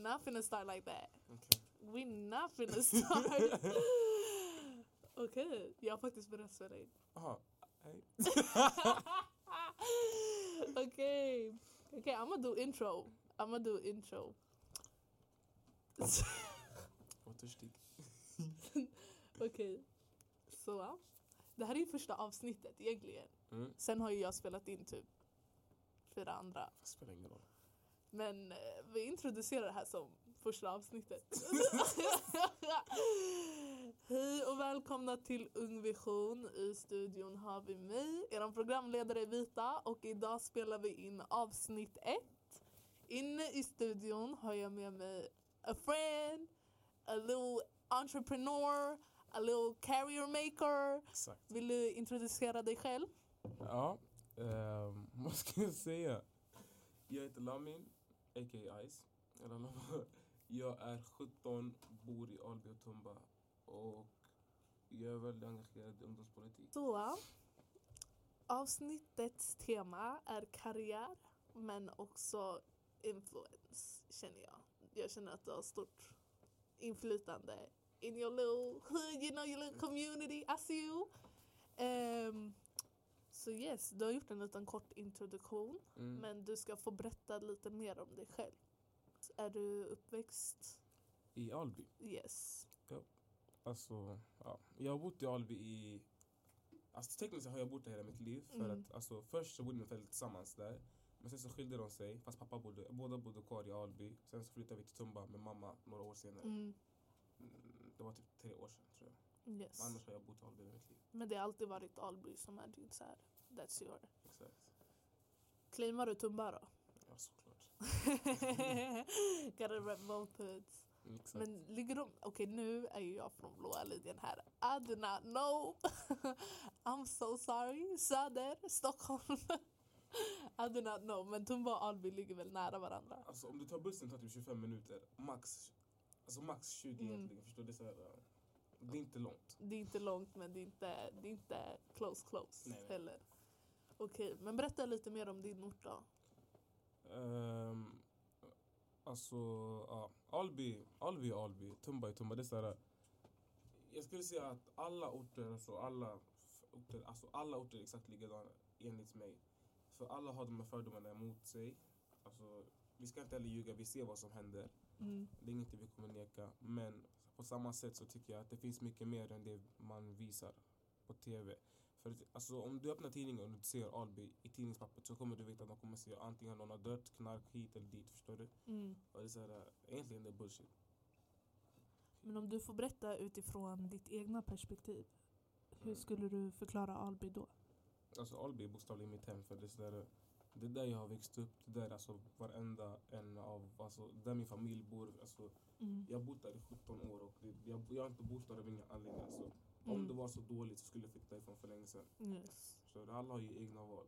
not finna start like that. Okej. We not finna start. Okej, jag har faktiskt börjat spela in. Aha. Hej. okay. Okay, I'm gonna do intro. I'm gonna do intro. Törstig. Okej. Så. Det här är ju första avsnittet egentligen. Mm. Sen har ju jag spelat in typ fyra andra. Spelar ingen roll. Men eh, vi introducerar det här som första avsnittet. Hej och välkomna till Ung Vision. I studion har vi mig, er programledare Vita och idag spelar vi in avsnitt ett. Inne i studion har jag med mig a friend, a little entrepreneur, a little carrier maker. Exakt. Vill du introducera dig själv? Ja, ehm, vad ska jag säga? Jag heter Lamin, a.k.a. Ice. Eller Jag är 17, bor i Alby och Tumba och jag är väldigt engagerad i ungdomspolitik. Så, avsnittets tema är karriär men också influence känner jag. Jag känner att du har stort inflytande in your little hood, you know your little community, I see you. Um, så yes, du har gjort en liten kort introduktion Mm. men du ska få berätta lite mer om dig själv. Är du uppväxt? I Alby? Yes. Alltså, ja. Jag har bott i Alby i... Alltså tekniskt sett har jag bott där hela mitt liv. För Mm. att, alltså, först så bodde mina föräldrar tillsammans där. Men sen så skilde de sig, fast pappa bodde, båda bodde kvar i Alby. Sen så flyttade vi till Tumba med mamma några år senare. Mm. Mm, Det var typ tre år sedan tror jag. yes. Annars har jag bott i Alby hela mitt liv. Men det har alltid varit Alby som är din så här, that's your. Exakt. Claimar du Tumba då? Ja, såklart. Gotta rep both hoods. Exakt. Men ligger de, okej nu är ju jag från blåa linjen här. I do not know. I'm so sorry. Söder, Stockholm. I do not know. Men Tumba och Alby ligger väl nära varandra? Alltså om du tar bussen tar typ 25 minuter. Max, alltså max 20 Mm. egentligen. Förstår du? Det är, här, uh, det är inte långt. Det är inte långt men det är inte, det är inte close close Nej, nej. heller. Okej, men berätta lite mer om din ort då. Um, alltså, ja. Alby, Alby Alby. Tumba är Tumba. Det är så här, jag skulle säga att alla orter, alltså alla orter, alltså alla orter är exakt likadana enligt mig. För alla har de här fördomarna emot sig. Alltså, vi ska inte heller ljuga, vi ser vad som händer. Mm. Det är inget vi kommer neka. Men på samma sätt så tycker jag att det finns mycket mer än det man visar på TV. För att, alltså, om du öppnar tidningen och du ser Alby i tidningspappret så kommer du veta att de kommer säga antingen någon har dött, knark hit eller dit. Förstår du? Mm. Och det är så här, egentligen det är bullshit. Men om du får berätta utifrån ditt egna perspektiv. Hur Mm. skulle du förklara Alby då? Alltså Alby är bokstavligen mitt hem för det är, så där, det är där jag har växt upp. Det där är alltså varenda en av, alltså där min familj bor. Alltså, Mm. jag har bott där i 17 år och det, jag, jag har inte bott där av ingen anledning. Alltså, Mm. Om det var så dåligt så skulle jag flytta därifrån för länge sedan. Yes. Så alla har ju egna val.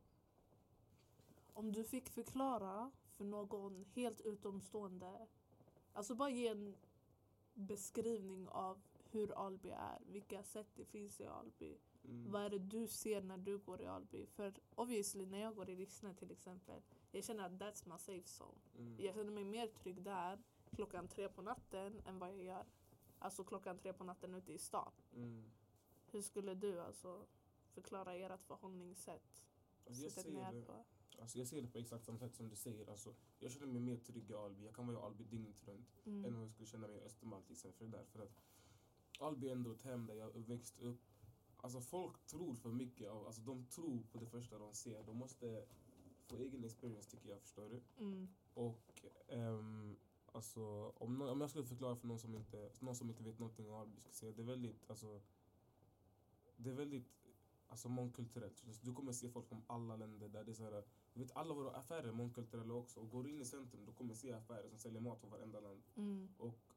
Om du fick förklara för någon helt utomstående, alltså bara ge en beskrivning av hur Alby är, vilka sätt det finns i Alby. Mm. Vad är det du ser när du går i Alby? För obviously när jag går i Rissne till exempel, jag känner att that's my safe zone. Mm. Jag känner mig mer trygg där klockan tre på natten än vad jag gör alltså klockan tre på natten ute i stan. Mm. Hur skulle du alltså förklara ert förhållningssätt? Alltså, jag, ser det, på? alltså, jag ser det på exakt samma sätt som du säger. Alltså, jag känner mig mer trygg i Alby. Jag kan vara i Alby dygnet runt än Mm. vad jag skulle känna mig i Östermalm till exempel. För det där. För att Alby är ändå ett hem där jag växt upp. Alltså folk tror för mycket. Av, alltså, de tror på det första de ser. De måste få egen experience tycker jag. Förstår du? Mm. Och ehm, alltså, om, nå- om jag skulle förklara för någon som inte, någon som inte vet någonting om Alby, skulle säga det är väldigt, alltså, det är väldigt alltså, mångkulturellt. Du kommer se folk från alla länder där det är så här, du vet alla våra affärer är mångkulturella också. Och går du in i centrum då kommer du se affärer som säljer mat från varenda land. Mm. Och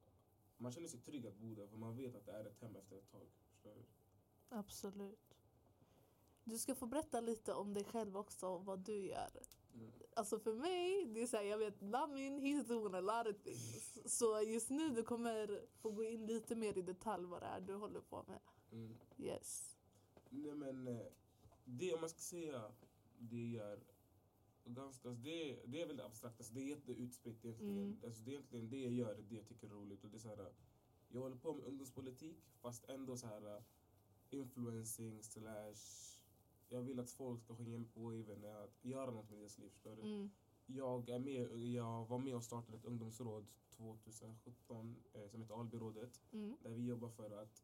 man känner sig trygg att bo där för man vet att det är ett hem efter ett tag. Du? Absolut. Du ska få berätta lite om dig själv också och vad du gör. Mm. Alltså för mig, det är så här, jag vet Lamin, he's doing a lot of things. Så just nu du kommer få gå in lite mer i detalj vad det är du håller på med. Mm. Yes. Nej men, eh, det om man ska säga det gör. ganska, alltså det, det är väldigt abstrakt, alltså det är jätteutspritt egentligen. Mm. Alltså det är egentligen det jag gör, det jag tycker är roligt. Och det är så här, jag håller på med ungdomspolitik fast ändå så här influencing slash jag vill att folk ska hänga med på waven, att göra något med deras liv. Förstår du? Mm. Jag, är med, jag var med och startade ett ungdomsråd 2017 eh, som heter Albyrådet. Mm. Där vi jobbar för att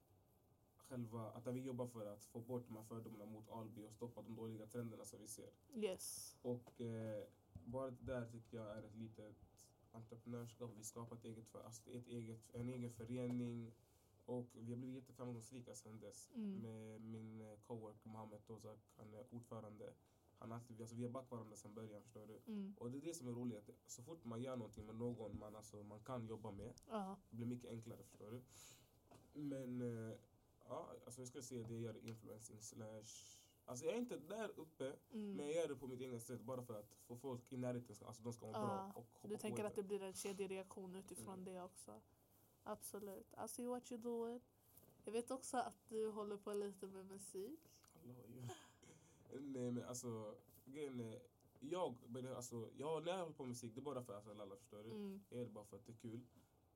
själva, att vi jobbar för att få bort de här fördomarna mot Alby och stoppa de dåliga trenderna som vi ser. Yes. Och eh, bara det där tycker jag är ett litet entreprenörskap. Vi skapar ett eget, för, alltså ett eget, en egen förening och vi har blivit jätteframgångsrika sedan dess. Mm. Med min eh, coworker Mohammed Tozak, han är ordförande. Han har alltid, alltså vi har back varandra sedan början förstår du. Mm. Och det är det som är roligt, så fort man gör någonting med någon man, alltså, man kan jobba med, Ja. det blir mycket enklare förstår du. Men eh, ja, alltså jag skulle säga det jag gör influencing slash Alltså jag är inte där uppe, Mm. men jag gör det på mitt egna sätt bara för att få folk i närheten, alltså de ska må Ja, bra och hoppa Du tänker det. att det blir en kedjereaktion utifrån Mm. det också? Absolut. I see what you're doing. Jag vet också att du håller på lite med musik. Nej men alltså, grejen är, jag alltså, jag, när jag håller på med musik, det är bara för att alla förstår du. Mm. Jag gör det bara för att det är kul.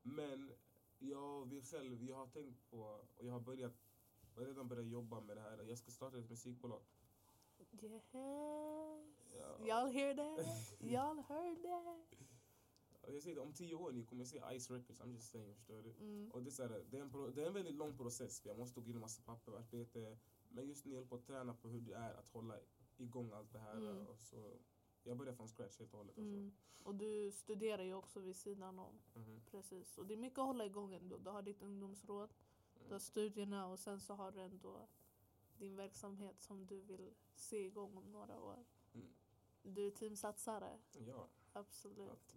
Men jag vill själv, jag har tänkt på, och jag har börjat, jag har redan börjat jobba med det här, jag ska starta ett musikbolag. Yes. Ja. Y'all hear that? Y'all heard that? Jag säger det, om tio år ni kommer se Ice Records, I'm just saying, förstår du? Mm. Och det är, så här, det, är en det är en väldigt lång process, för jag måste gå in i massa pappersarbete. Men just nu på att träna på hur det är att hålla igång allt det här. Mm. Och så, jag börjar från scratch helt och hållet. Mm. Och du studerar ju också vid sidan om. Mhm. Precis. Och det är mycket att hålla igång ändå. Du har ditt ungdomsråd, du har studierna och sen så har du ändå din verksamhet som du vill se igång om några år. Mm. Du är teamsatsare, Ja, absolut.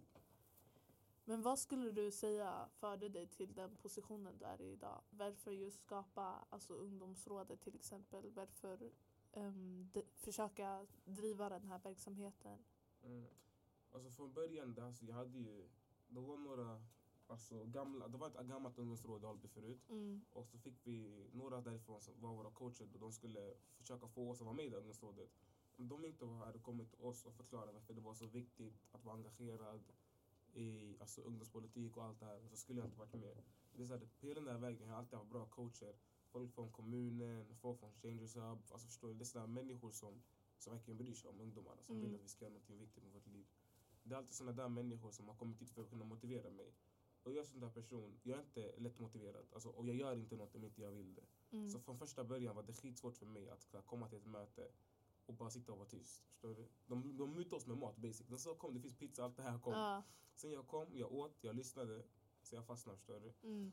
Men vad skulle du säga förde dig till den positionen du är i idag? Varför just skapa alltså ungdomsrådet till exempel? Varför ehm, d- försöka driva den här verksamheten? Mm. Alltså från början, det, alltså, jag hade ju, det var några, alltså gamla, det var ett gammalt ungdomsråd i Alby förut. Mm. Och så fick vi några därifrån som var våra coacher och de skulle försöka få oss att vara med i det ungdomsrådet. Om de inte hade kommit till oss och förklarat varför det var så viktigt att vara engagerad i alltså, ungdomspolitik och allt det här så skulle jag inte varit med. Det är så här, hela den här vägen har jag alltid haft bra coacher. Folk från kommunen, folk från Changers Hub. Alltså förstår du? Det är sådana människor som, som verkligen bryr sig om ungdomarna. Som Mm. vill att vi ska göra något viktigt med vårt liv. Det är alltid sådana där människor som har kommit hit för att kunna motivera mig. Och jag är en sån där person, jag är inte lättmotiverad. Alltså, och jag gör inte något om inte jag vill det. Mm. Så från första början var det skitsvårt för mig att här, komma till ett möte och bara sitta och vara tyst. Förstår du? De, de mutade oss med mat basic. De sa kom, det finns pizza, allt det här kom. Ja. Sen jag kom, jag åt, jag lyssnade. Så jag fastnade, förstår du? Mm.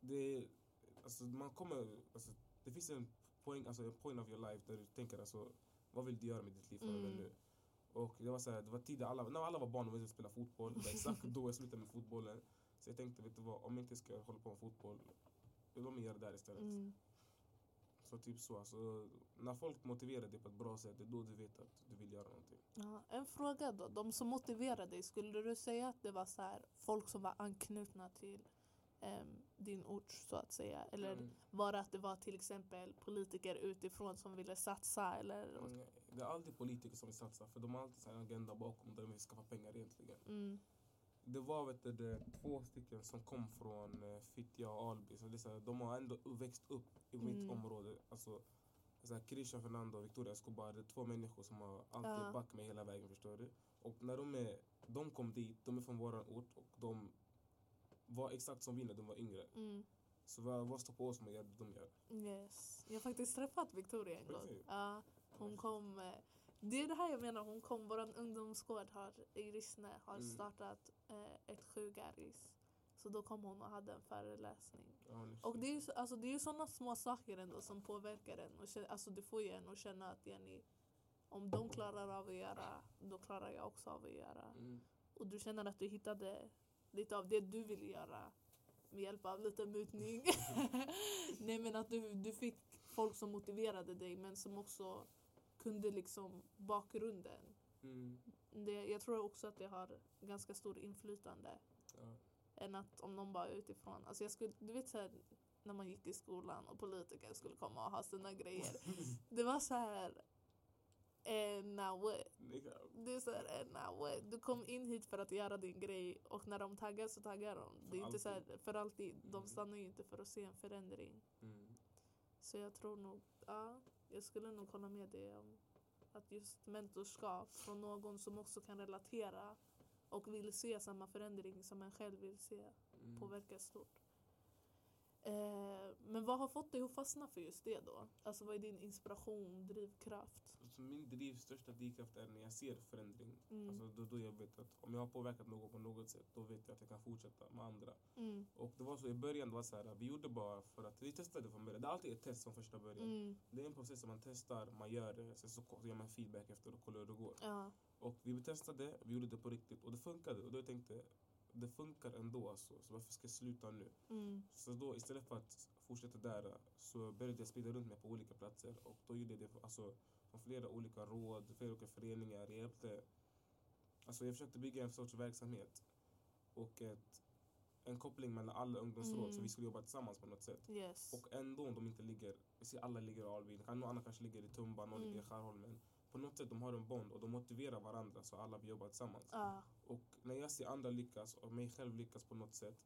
Det, alltså, man kommer, alltså, det finns en poäng, alltså, en point of your life där du tänker alltså, vad vill du göra med ditt liv från och Mm. nu? Och det var, så här, det var tider alla, när alla var barn och ville spela fotboll. Det var exakt då jag slutade med fotbollen. Så jag tänkte, vet du vad, om jag inte ska hålla på med fotboll, låt mig göra det där istället. Mm. Så typ så. Alltså, när folk motiverar dig på ett bra sätt, det är då du vet att du vill göra någonting. Ja, en fråga då. De som motiverade dig, skulle du säga att det var så här, folk som var anknutna till ehm, din ort så att säga? Eller Mm. var det att det var till exempel politiker utifrån som ville satsa? Eller? Mm, Det är alltid politiker som vill satsa, för de har alltid en agenda bakom där de vill skaffa pengar egentligen. Mm. Det var vet du, det, två stycken som kom från eh, Fittja och Alby, så det är så här, de har ändå växt upp i mitt Mm. område. Alltså, så här, Fernando och Victoria Escobar, det är två människor som har alltid Ja. backat mig hela vägen, förstår du? Och när de, är, de kom dit, de är från våran ort och de var exakt som vi när de var yngre. Mm. Så vad, vad står på oss med det de gör? Yes. Jag har faktiskt träffat Victoria en gång. Ja, hon kom, eh, det är det här jag menar, hon kom, vår ungdomsgård har, i Rissne har Mm. startat eh, ett sjugaris. Så då kom hon och hade en föreläsning. Ja, Och det är ju så- alltså, det är sådana små saker ändå som påverkar en. Och, alltså, det får ju en att känna att Jenny, om de klarar av att göra, då klarar jag också av att göra. Mm. Och du känner att du hittade lite av det du vill göra med hjälp av lite mutning. Nej men att du, du fick folk som motiverade dig men som också kunde liksom bakgrunden. Mm. Det, jag tror också att det har ganska stor inflytande Ja. än att om någon bara är utifrån. Alltså jag skulle, du vet så här, när man gick i skolan och politiker skulle komma och ha sina grejer. Det var så här. eh, now what? Det är såhär, eh, now what? Du kom in hit för att göra din grej och när de taggar så taggar de. Det är För inte så här, alltid. för alltid. De Mm. stannar ju inte för att se en förändring. Mm. Så jag tror nog, ja, jag skulle nog hålla med dig om att just mentorskap från någon som också kan relatera och vill se samma förändring som en själv vill se Mm. påverkar stort. Eh, men vad har fått dig att fastna för just det då? Alltså vad är din inspiration, drivkraft? Alltså min driv, största drivkraft är när jag ser förändring. Mm. Alltså då, då jag vet att om jag har påverkat någon på något sätt, då vet jag att jag kan fortsätta med andra. Mm. Och det var så i början, det var så här, vi gjorde bara för att vi testade från början. Det är alltid ett test från första början. Mm. Det är en process som man testar, man gör det, sen så ger man feedback efter och kollar hur det går. Ja. Och vi testade, vi gjorde det på riktigt och det funkade. Och då jag tänkte det funkar ändå alltså, så varför ska jag sluta nu? Mm. Så då istället för att fortsätta där så började jag sprida runt mig på olika platser och då gjorde jag det alltså, från flera olika råd, flera olika föreningar. Jag hjälpte, alltså jag försökte bygga en sorts verksamhet och ett, en koppling mellan alla ungdomsråd så Mm. vi skulle jobba tillsammans på något sätt. Yes. Och ändå om de inte ligger, vi ser alla ligger i Alvin, någon annan kanske ligger i Tumba, någon Mm. ligger i Skärholmen. På något sätt de har en bond och de motiverar varandra så alla vill jobba tillsammans. Ja. Och när jag ser andra lyckas och mig själv lyckas på något sätt,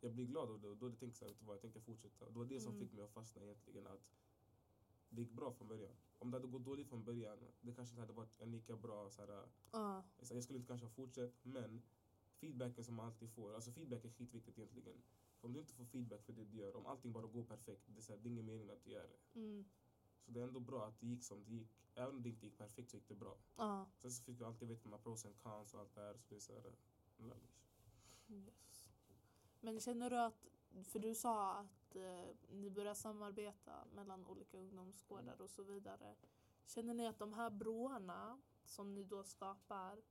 jag blir glad av det och då tänker jag så vet du vad, jag tänker fortsätta. Det var det som Mm. fick mig att fastna egentligen, att det gick bra från början. Om det hade gått dåligt från början, det kanske inte hade varit en lika bra så här, så jag skulle inte kanske ha fortsatt, men feedbacken som man alltid får, alltså feedback är skitviktigt egentligen. För om du inte får feedback för det du gör, om allting bara går perfekt, det är, så här, det är ingen mening att du gör det. Mm. Så det är ändå bra att det gick som det gick. Även om det inte gick perfekt så gick det bra. Ja. Sen så fick vi alltid veta med pros and cons och allt det här. Så det är så här, lallish. Yes. Men känner du att, för du sa att eh, ni börjar samarbeta mellan olika ungdomsgårdar Mm. och så vidare. Känner ni att de här broarna som ni då skapar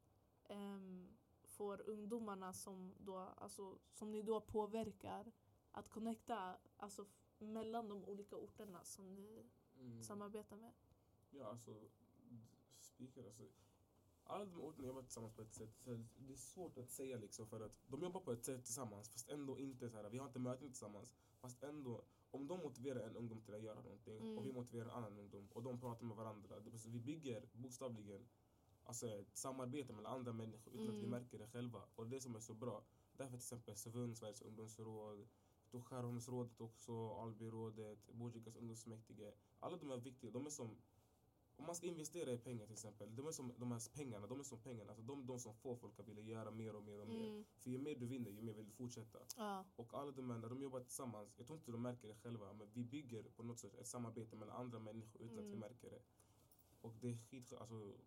ehm, får ungdomarna som, då, alltså, som ni då påverkar att connecta alltså, mellan de olika orterna som ni Mm. samarbetar med? Ja, alltså, speaker, alltså. Alla de orterna jobbar tillsammans på ett sätt. Så det är svårt att säga liksom för att de jobbar på ett sätt tillsammans fast ändå inte så här. Vi har inte möten tillsammans. Fast ändå, om de motiverar en ungdom till att göra någonting Mm. och vi motiverar en annan ungdom och de pratar med varandra. Vi bygger bokstavligen alltså, ett samarbete mellan andra människor utan att vi Mm. märker det själva. Och det som är så bra. Därför till exempel Svung, Sveriges ungdomsråd, Skärholmsrådet också, Albyrådet, Botkyrkas ungdomsfullmäktige. Alla de är viktiga. De är som, om man ska investera i pengar till exempel, de är som de här pengarna, de är som pengarna. Alltså de, de som får folk att vilja göra mer och mer och mer. Mm. För ju mer du vinner, ju mer vill du fortsätta. Ja. Och alla de här, när de jobbar tillsammans, jag tror inte de märker det själva, men vi bygger på något sätt ett samarbete mellan andra människor utan att vi Mm. märker det. Och det är skitskönt, alltså,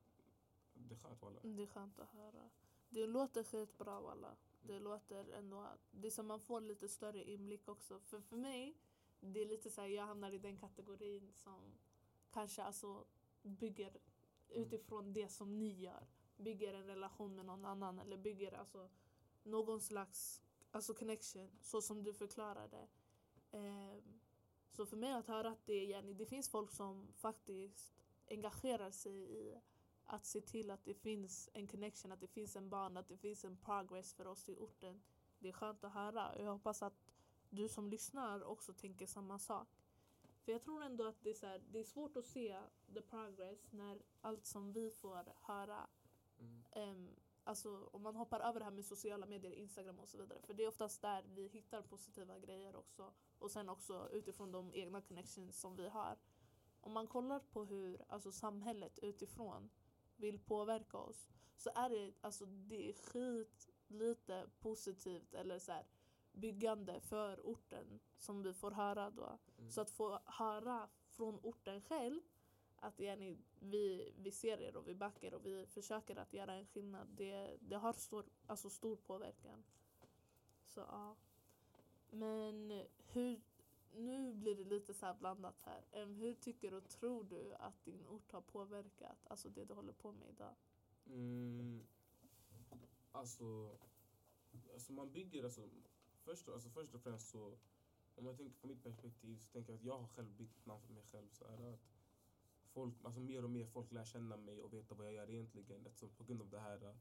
det är skönt walla. Det är skönt att höra. Det låter skitbra walla. Det låter ändå det är som man får lite större inblick också. För för mig, det är lite så här, jag hamnar i den kategorin som kanske alltså bygger utifrån det som ni gör. Bygger en relation med någon annan eller bygger alltså någon slags alltså connection så som du förklarade. Ehm, så för mig att höra att det, yani, det finns folk som faktiskt engagerar sig i att se till att det finns en connection, att det finns en band, att det finns en progress för oss i orten. Det är skönt att höra jag hoppas att du som lyssnar också tänker samma sak. För jag tror ändå att det är, här, det är svårt att se the progress när allt som vi får höra Mm. Ehm, alltså om man hoppar över det här med sociala medier, Instagram och så vidare. För det är oftast där vi hittar positiva grejer också. Och sen också utifrån de egna connections som vi har. Om man kollar på hur alltså, samhället utifrån vill påverka oss så är det, alltså, det är skit lite positivt eller så här, byggande för orten som vi får höra då. Mm. Så att få höra från orten själv att yani, vi, vi ser er och vi backar och vi försöker att göra en skillnad. Det, det har stor, alltså stor påverkan. Så ja. Men hur, nu blir det lite så här blandat här. Hur tycker och tror du att din ort har påverkat alltså det du håller på med idag? Mm, alltså, alltså man bygger alltså först, alltså först och främst så om jag tänker på mitt perspektiv så tänker jag att jag har själv byggt namn för mig själv så är att folk, alltså mer och mer folk lär känna mig och veta vad jag gör egentligen eftersom på grund av det här eh,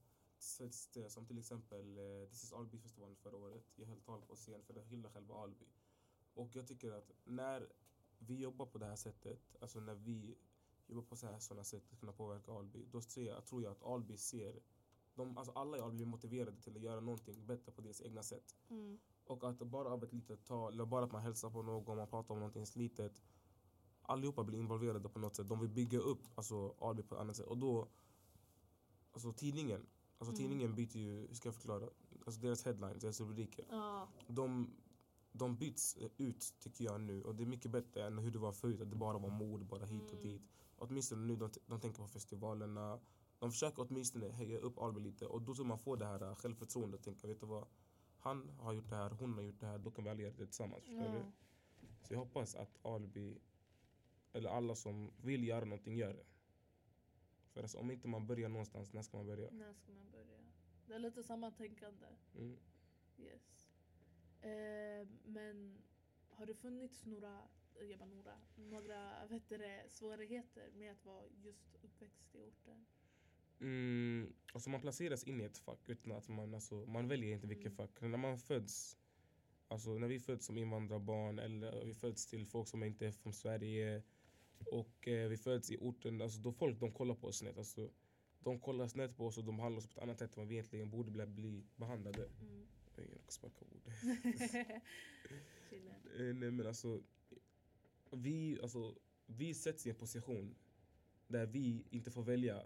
det som till exempel eh, This is Alby-festivalen förra året. Jag höll tal på scen för att hylla själva Alby. Och jag tycker att när vi jobbar på det här sättet, alltså när vi jobba på så här, sådana sätt att kunna påverka Alby. Då ser jag, tror jag att Alby ser, de, alltså alla i Alby blir motiverade till att göra någonting bättre på deras egna sätt. Mm. Och att bara av ett litet tal, eller bara att man hälsar på någon, man pratar om någonting litet. Allihopa blir involverade på något sätt. De vill bygga upp alltså, Alby på ett annat sätt. Och då, alltså tidningen, alltså Mm. tidningen byter ju, hur ska jag förklara? Alltså deras headlines, deras rubriker. Ja. De, de byts ut tycker jag nu och det är mycket bättre än hur det var förut. Att det bara var mord, bara hit och Mm. dit. Åtminstone nu, de, de tänker på festivalerna. De försöker åtminstone höja upp Alby lite och då så man får det här äh, självförtroendet och tänka, vet du vad? Han har gjort det här, hon har gjort det här, då kan vi alla göra det tillsammans. Förstår? Ja. Så jag hoppas att Alby, eller alla som vill göra någonting, gör det. För alltså, om inte man börjar någonstans, när ska man börja? När ska man börja? Det är lite samma tänkande. Mm. Yes. Eh, men har det funnits några, eh, jag bara några, några vet det, svårigheter med att vara just uppväxt i orten? Mm, alltså man placeras in i ett fack utan att man, alltså, man väljer inte vilket Mm. fack. När man föds, alltså när vi föds som invandrarbarn eller vi föds till folk som inte är från Sverige och eh, vi föds i orten, alltså då folk de kollar på oss snett. Alltså, de kollar snett på oss och de behandlar oss på ett annat sätt än vad vi egentligen borde bli, bli behandlade. Mm. Jag råkade sparka ord. Eh, Nej men alltså vi, alltså, vi sätts i en position där vi inte får välja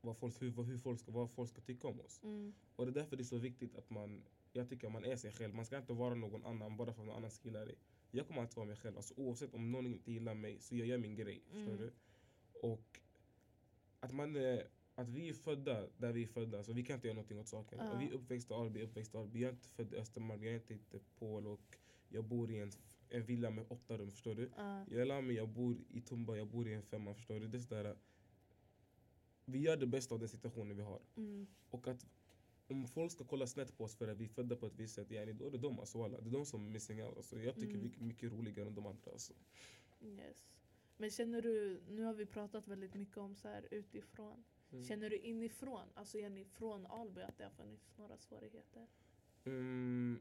vad folk, hur, hur folk ska, vad folk ska tycka om oss. Mm. Och det är därför det är så viktigt att man, jag tycker att man är sig själv. Man ska inte vara någon annan bara för att någon annan gillar dig. Jag kommer alltid vara mig själv. Alltså, oavsett om någon inte gillar mig så jag gör min grej. Förstår Mm. du? Och att man är, att vi är födda där vi är födda, så vi kan inte göra någonting åt saken. Ja. Och vi är uppväxta i Alby, uppväxta i Alby. Jag är inte född i Östermalm, jag är inte i Pol och jag bor i en, en villa med åtta rum, förstår du? Ja. Jag lär mig, jag bor i Tumba, jag bor i en femma, förstår du? Det är sådär, vi gör det bästa av den situationen vi har. Mm. Och att om folk ska kolla snett på oss för att vi är födda på ett visst sätt, yani, då är det de alltså, walla. Det är de som är missing out. Alltså, jag tycker Mm. vi är mycket roligare än de andra. Alltså. Yes. Men känner du, nu har vi pratat väldigt mycket om så här utifrån. Mm. Känner du inifrån, alltså Jenny, från Alby att det har funnits några svårigheter? Mm,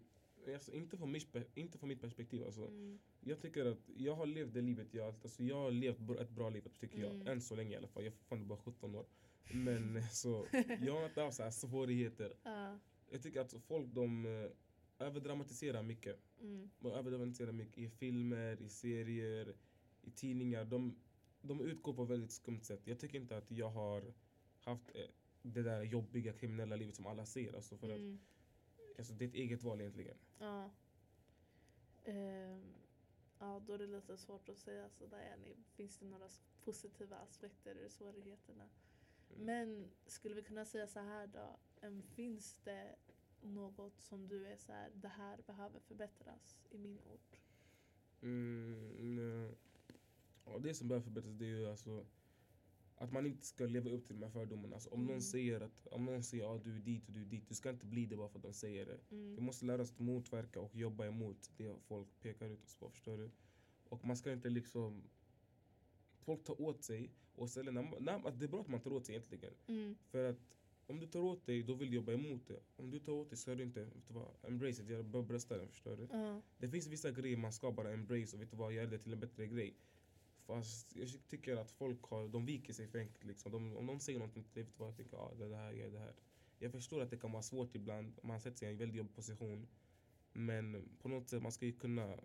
alltså, inte, från mitt, inte från mitt perspektiv. Alltså. Mm. Jag tycker att jag har levt det livet jag alltså, Jag har levt ett bra liv tycker Mm. jag. Än så länge i alla fall. Jag är fortfarande bara 17 år. Men så, jag har inte haft så här svårigheter. Ja. Jag tycker att folk de eh, överdramatiserar mycket. Mm. De överdramatiserar mycket i filmer, i serier, i tidningar. De, de utgår på ett väldigt skumt sätt. Jag tycker inte att jag har haft eh, det där jobbiga kriminella livet som alla ser. Alltså för att, Mm. alltså, det är ett eget val egentligen. Ja. Ehm, ja, då är det lite svårt att säga sådär. Finns det några positiva aspekter ur svårigheterna? Men skulle vi kunna säga så här då? Finns det något som du är så här, det här behöver förbättras i min ort? Mm, ja, det som behöver förbättras det är ju alltså att man inte ska leva upp till de här fördomarna. Alltså, om, Mm. någon säger att, om någon säger att du är dit och du är dit, du ska inte bli det bara för att de säger det. Vi Mm. måste lära oss att motverka och jobba emot det folk pekar ut oss på. Förstår du? Och man ska inte liksom... Folk tar åt sig. Och istället, när, när, alltså det är bra att man tar åt sig egentligen. Mm. För att om du tar åt dig, då vill du jobba emot det. Om du tar åt dig så är du inte, vet du vad, embrace it, bara brösta den. Förstår du? Ja. Det finns vissa grejer man ska bara embrace och vet du vad, göra det till en bättre grej. Fast jag tycker att folk har, de viker sig för enkelt. Liksom. De, om någon säger någonting till dig, vet du vad, jag tänker ah, det är det här, jag är det här. Jag förstår att det kan vara svårt ibland, man sätter sig i en väldigt jobbig position. Men på något sätt, man ska ju kunna,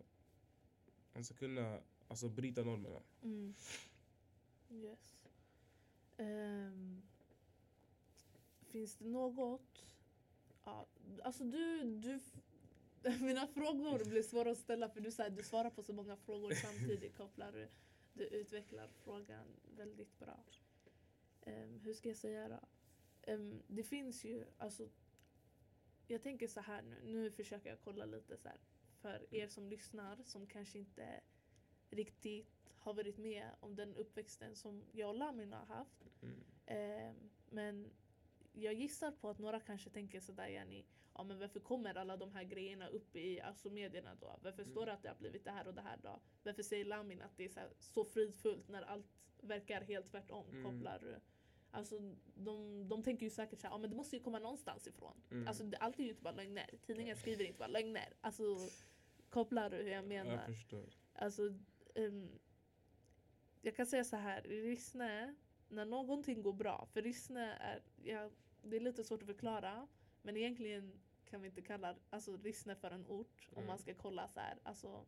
man ska kunna alltså, bryta normerna. Mm. Yes. Um, finns det något... Ja, alltså du... du mina frågor blir svåra att ställa för du, så här, du svarar på så många frågor samtidigt. Kopplar du, du utvecklar frågan väldigt bra. Um, hur ska jag säga då? Um, det finns ju... Alltså, jag tänker så här nu. Nu försöker jag kolla lite så här. För er som lyssnar som kanske inte riktigt har varit med om den uppväxten som jag och Lamin har haft. Mm. Eh, men jag gissar på att några kanske tänker sådär Jenny, ja men varför kommer alla de här grejerna upp i alltså, medierna då? Varför Mm. står det att det har blivit det här och det här då? Varför säger Lamin att det är så, här, så fridfullt när allt verkar helt tvärtom? Mm. Kopplar, alltså, de, de tänker ju säkert såhär, ja men det måste ju komma någonstans ifrån. Mm. Alltså det, allt är ju inte bara lögner. Tidningen skriver inte bara lögner. Alltså kopplar du hur jag menar? Jag förstår. Alltså, ehm, jag kan säga så här, i Rissne, när någonting går bra, för Rissne är, ja, det är lite svårt att förklara, men egentligen kan vi inte kalla alltså, Rissne för en ort om Mm. man ska kolla så här, alltså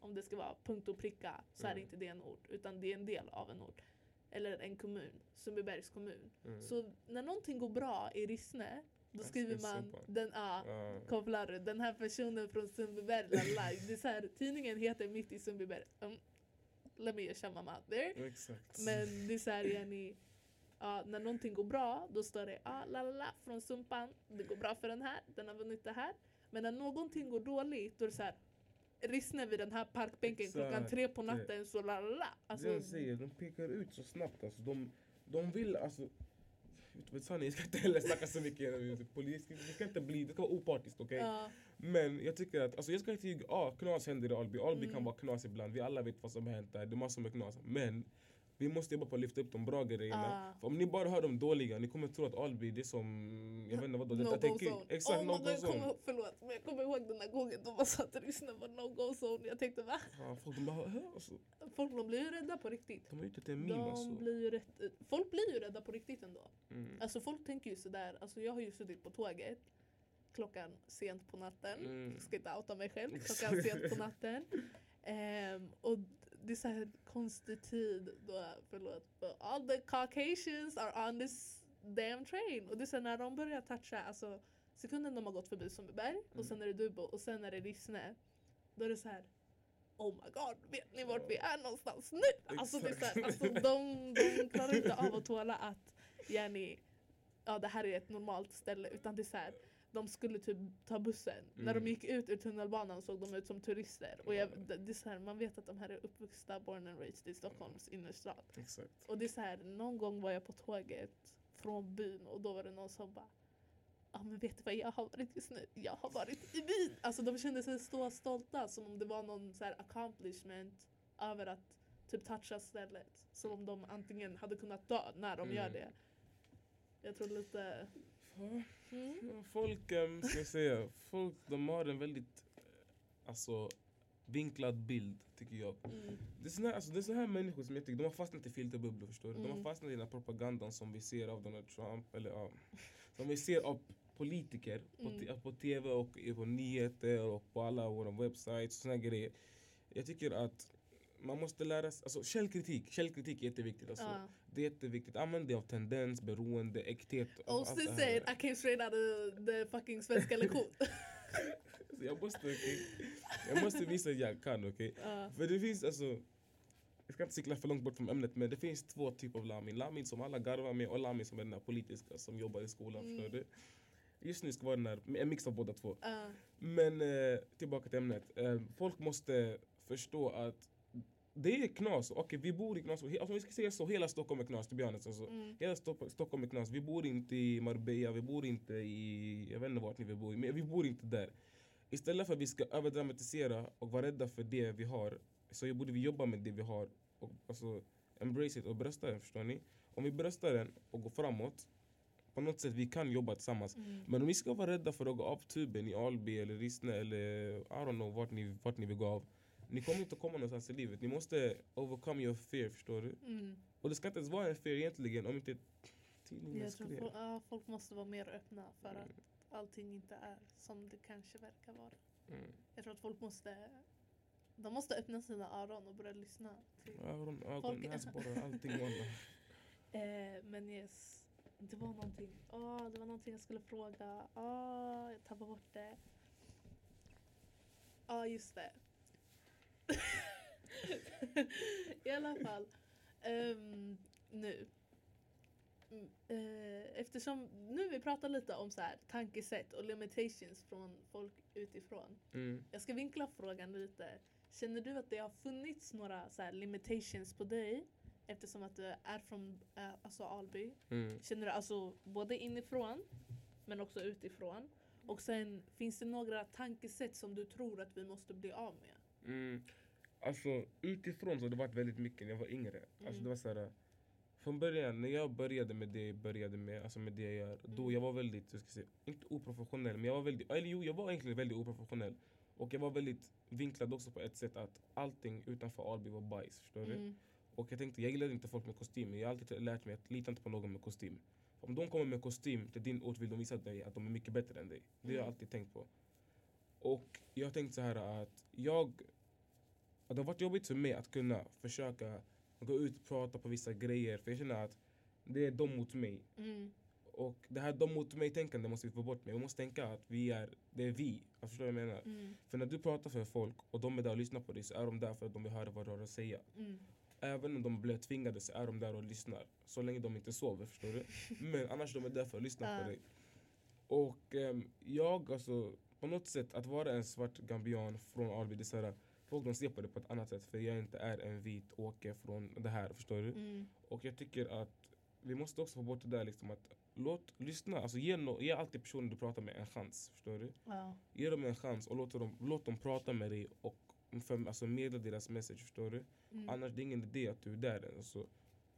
om det ska vara punkt och pricka så är Mm. inte det en ort, utan det är en del av en ort. Eller en kommun, Sundbybergs kommun. Mm. Så när någonting går bra i Rissne, då skriver man den, ja, Ja. kopplar du, den här personen från Sundbyberg, lalala. det är så här, tidningen heter Mitt i Sundbyberg. Um, let me shout my mouth there. Exakt. Men det är såhär Jenny, ja, när någonting går bra då står det ah, la la la från Sumpan, det går bra för den här, den har vunnit det här. Men när någonting går dåligt då är det såhär Rissne vid den här parkbänken klockan Exakt. tre på natten så la la la. Alltså, det jag säger, de pekar ut så snabbt. Alltså, de, de vill alltså... Vet sanningen, jag ska inte heller snacka så mycket om polis. Det ska inte bli, det ska vara opartiskt okej? ja, Men jag tycker att, alltså jag ska inte ljuga, ja knas händer i Alby. Alby Mm. kan vara knas ibland, vi alla vet vad som har hänt där. Det är massor med knas. Men vi måste jobba på att lyfta upp de bra grejerna. Ah. För om ni bara hör de dåliga, ni kommer tro att Alby det är som, jag vet inte vad no jag go zone. Exakt, oh no go zone. kommer, förlåt, men jag kommer ihåg den där gången de bara sa att Rissne var no go zone. Jag tänkte va? Ja, folk de bara, alltså, Folk de blir ju rädda på riktigt. de har gjort det till en meme De alltså. blir ju rätt, folk blir ju rädda på riktigt ändå. Mm. Alltså folk tänker ju sådär, alltså jag har ju suttit på tåget klockan sent på natten. Mm. Jag ska inte outa mig själv. Klockan sent på natten. Ehm, och det är så här konstig tid då, förlåt, but all the Caucasians are on this damn train. Och det är så här, när de börjar toucha, alltså sekunden de har gått förbi Sundbyberg och Mm. sen är det Dubo och sen är det Rissne. Då är det så här. Oh my god, vet ni vart vi är någonstans nu? Alltså, det är så här, alltså de, de klarar inte av att tåla att Jenny, ja det här är ett normalt ställe utan det är så här, de skulle typ ta bussen. När de Mm. gick ut ur tunnelbanan såg de ut som turister. Och jag, det är så här, man vet att de här är uppvuxna, born and raised i Stockholms innerstad. Exakt. Och det är så här, någon gång var jag på tåget från byn och då var det någon som bara Ja men vet du vad jag har varit just nu? Jag har varit i byn! Alltså de kände sig så stolta som om det var någon så här accomplishment över att typ toucha stället. Som om de antingen hade kunnat dö när de gör Mm. det. Jag tror lite... Mm. ja, Folk, um, ska jag säga, folk de har en väldigt eh, alltså, vinklad bild tycker jag. Mm. Det är såna här, alltså, det är så här människor som jag tycker, de har fastnat i filterbubblor förstår du. De har Mm. fastnat i den här propagandan som vi ser av Donald Trump, eller ja, som vi ser av politiker på, Mm. på tv och på nyheter och på alla våra webbsites och såna grejer. Jag tycker att man måste lära sig, alltså källkritik, källkritik är jätteviktigt. Alltså. Ja. Det är jätteviktigt, använd det av tendens, beroende, äkthet. här. said I came straight out of the fucking svenska lektion. Jag måste, okej. Jag måste visa att jag kan, okej? Ja. För det finns alltså, jag ska inte cykla för långt bort från ämnet men det finns två typer av Lamin. Lamin som alla garvar med och Lamin som är den där politiska som jobbar i skolan. Mm. Förstår du? Just nu ska vara den här, en mix av båda två. Ja. Men eh, tillbaka till ämnet. Eh, folk måste förstå att det är knas. Okej, vi bor i knas. Alltså, vi ska säga så, hela Stockholm är knas. To be honest, alltså. Mm. Hela Stopp- Stockholm är knas. Vi bor inte i Marbella, vi bor inte i... Jag vet inte vart ni vill bo men vi bor inte där. Istället för att vi ska överdramatisera och vara rädda för det vi har så borde vi jobba med det vi har och alltså, embrace it och brösta den. Förstår ni? Om vi bröstar den och går framåt, på något sätt vi kan jobba tillsammans. Mm. Men om ni ska vara rädda för att gå av tuben i Alby eller Rissne eller I don't know vart ni, vart ni vill gå av. Ni kommer inte komma någonstans i livet. Ni måste overcome your fear, förstår du? Mm. Och det ska inte ens vara en fear egentligen om inte tidningen Jag tror folk, ja, folk måste vara mer öppna för Mm. att allting inte är som det kanske verkar vara. Mm. Jag tror att folk måste de måste öppna sina öron och börja lyssna. Till. Öron, ögon, näsborrar, allting. Eh, men yes, det var någonting. Åh, det var någonting jag skulle fråga. Åh, jag tappade bort det. Ja, just det. I alla fall. ehm, nu. Mm, eh, eftersom nu vi pratar lite om så här, tankesätt och limitations från folk utifrån. Mm. Jag ska vinkla frågan lite. Känner du att det har funnits några så här, limitations på dig eftersom att du är från eh, alltså Alby? Mm. Känner du alltså både inifrån men också utifrån? Och sen finns det några tankesätt som du tror att vi måste bli av med? Mm. Alltså utifrån så har det varit väldigt mycket när jag var yngre. Alltså, Mm. det var så här, från början när jag började med det jag började med, alltså med det jag gör. Då Mm. jag var väldigt, jag ska säga, inte oprofessionell men jag var väldigt, eller jo jag var egentligen väldigt oprofessionell. Och jag var väldigt vinklad också på ett sätt att allting utanför Alby var bajs. Förstår du? Mm. Och jag tänkte, jag gillar inte folk med kostym. men Jag har alltid lärt mig att lita inte på någon med kostym. Om de kommer med kostym till din ort vill de visa dig att de är mycket bättre än dig. Det har jag Mm. alltid tänkt på. Och jag har tänkt så här att jag... Det har varit jobbigt för mig att kunna försöka gå ut och prata på vissa grejer. För jag känner att det är de mot mig. Mm. Och det här de mot mig-tänkande måste vi få bort med. Vi måste tänka att vi är, det är vi. Alltså, förstår vad jag menar? Mm. För när du pratar för folk och de är där och lyssnar på dig så är de där för att de vill höra vad du har att säga. Mm. Även om de blir tvingade så är de där och lyssnar. Så länge de inte sover, förstår du? Men annars de är där för att lyssna på dig. Och ehm, jag, alltså, på något sätt, att vara en svart gambian från Alby, det är så här, folk de ser på det på ett annat sätt för jag inte är en vit åke från det här, förstår du? Mm. Och jag tycker att vi måste också få bort det där liksom att låt, lyssna, alltså ge, no, ge alltid personen du pratar med en chans, förstår du? Ja. Ge dem en chans och låt dem, låt dem prata med dig och för, alltså meddela deras message, förstår du? Mm. Annars det är ingen idé att du är där. Alltså,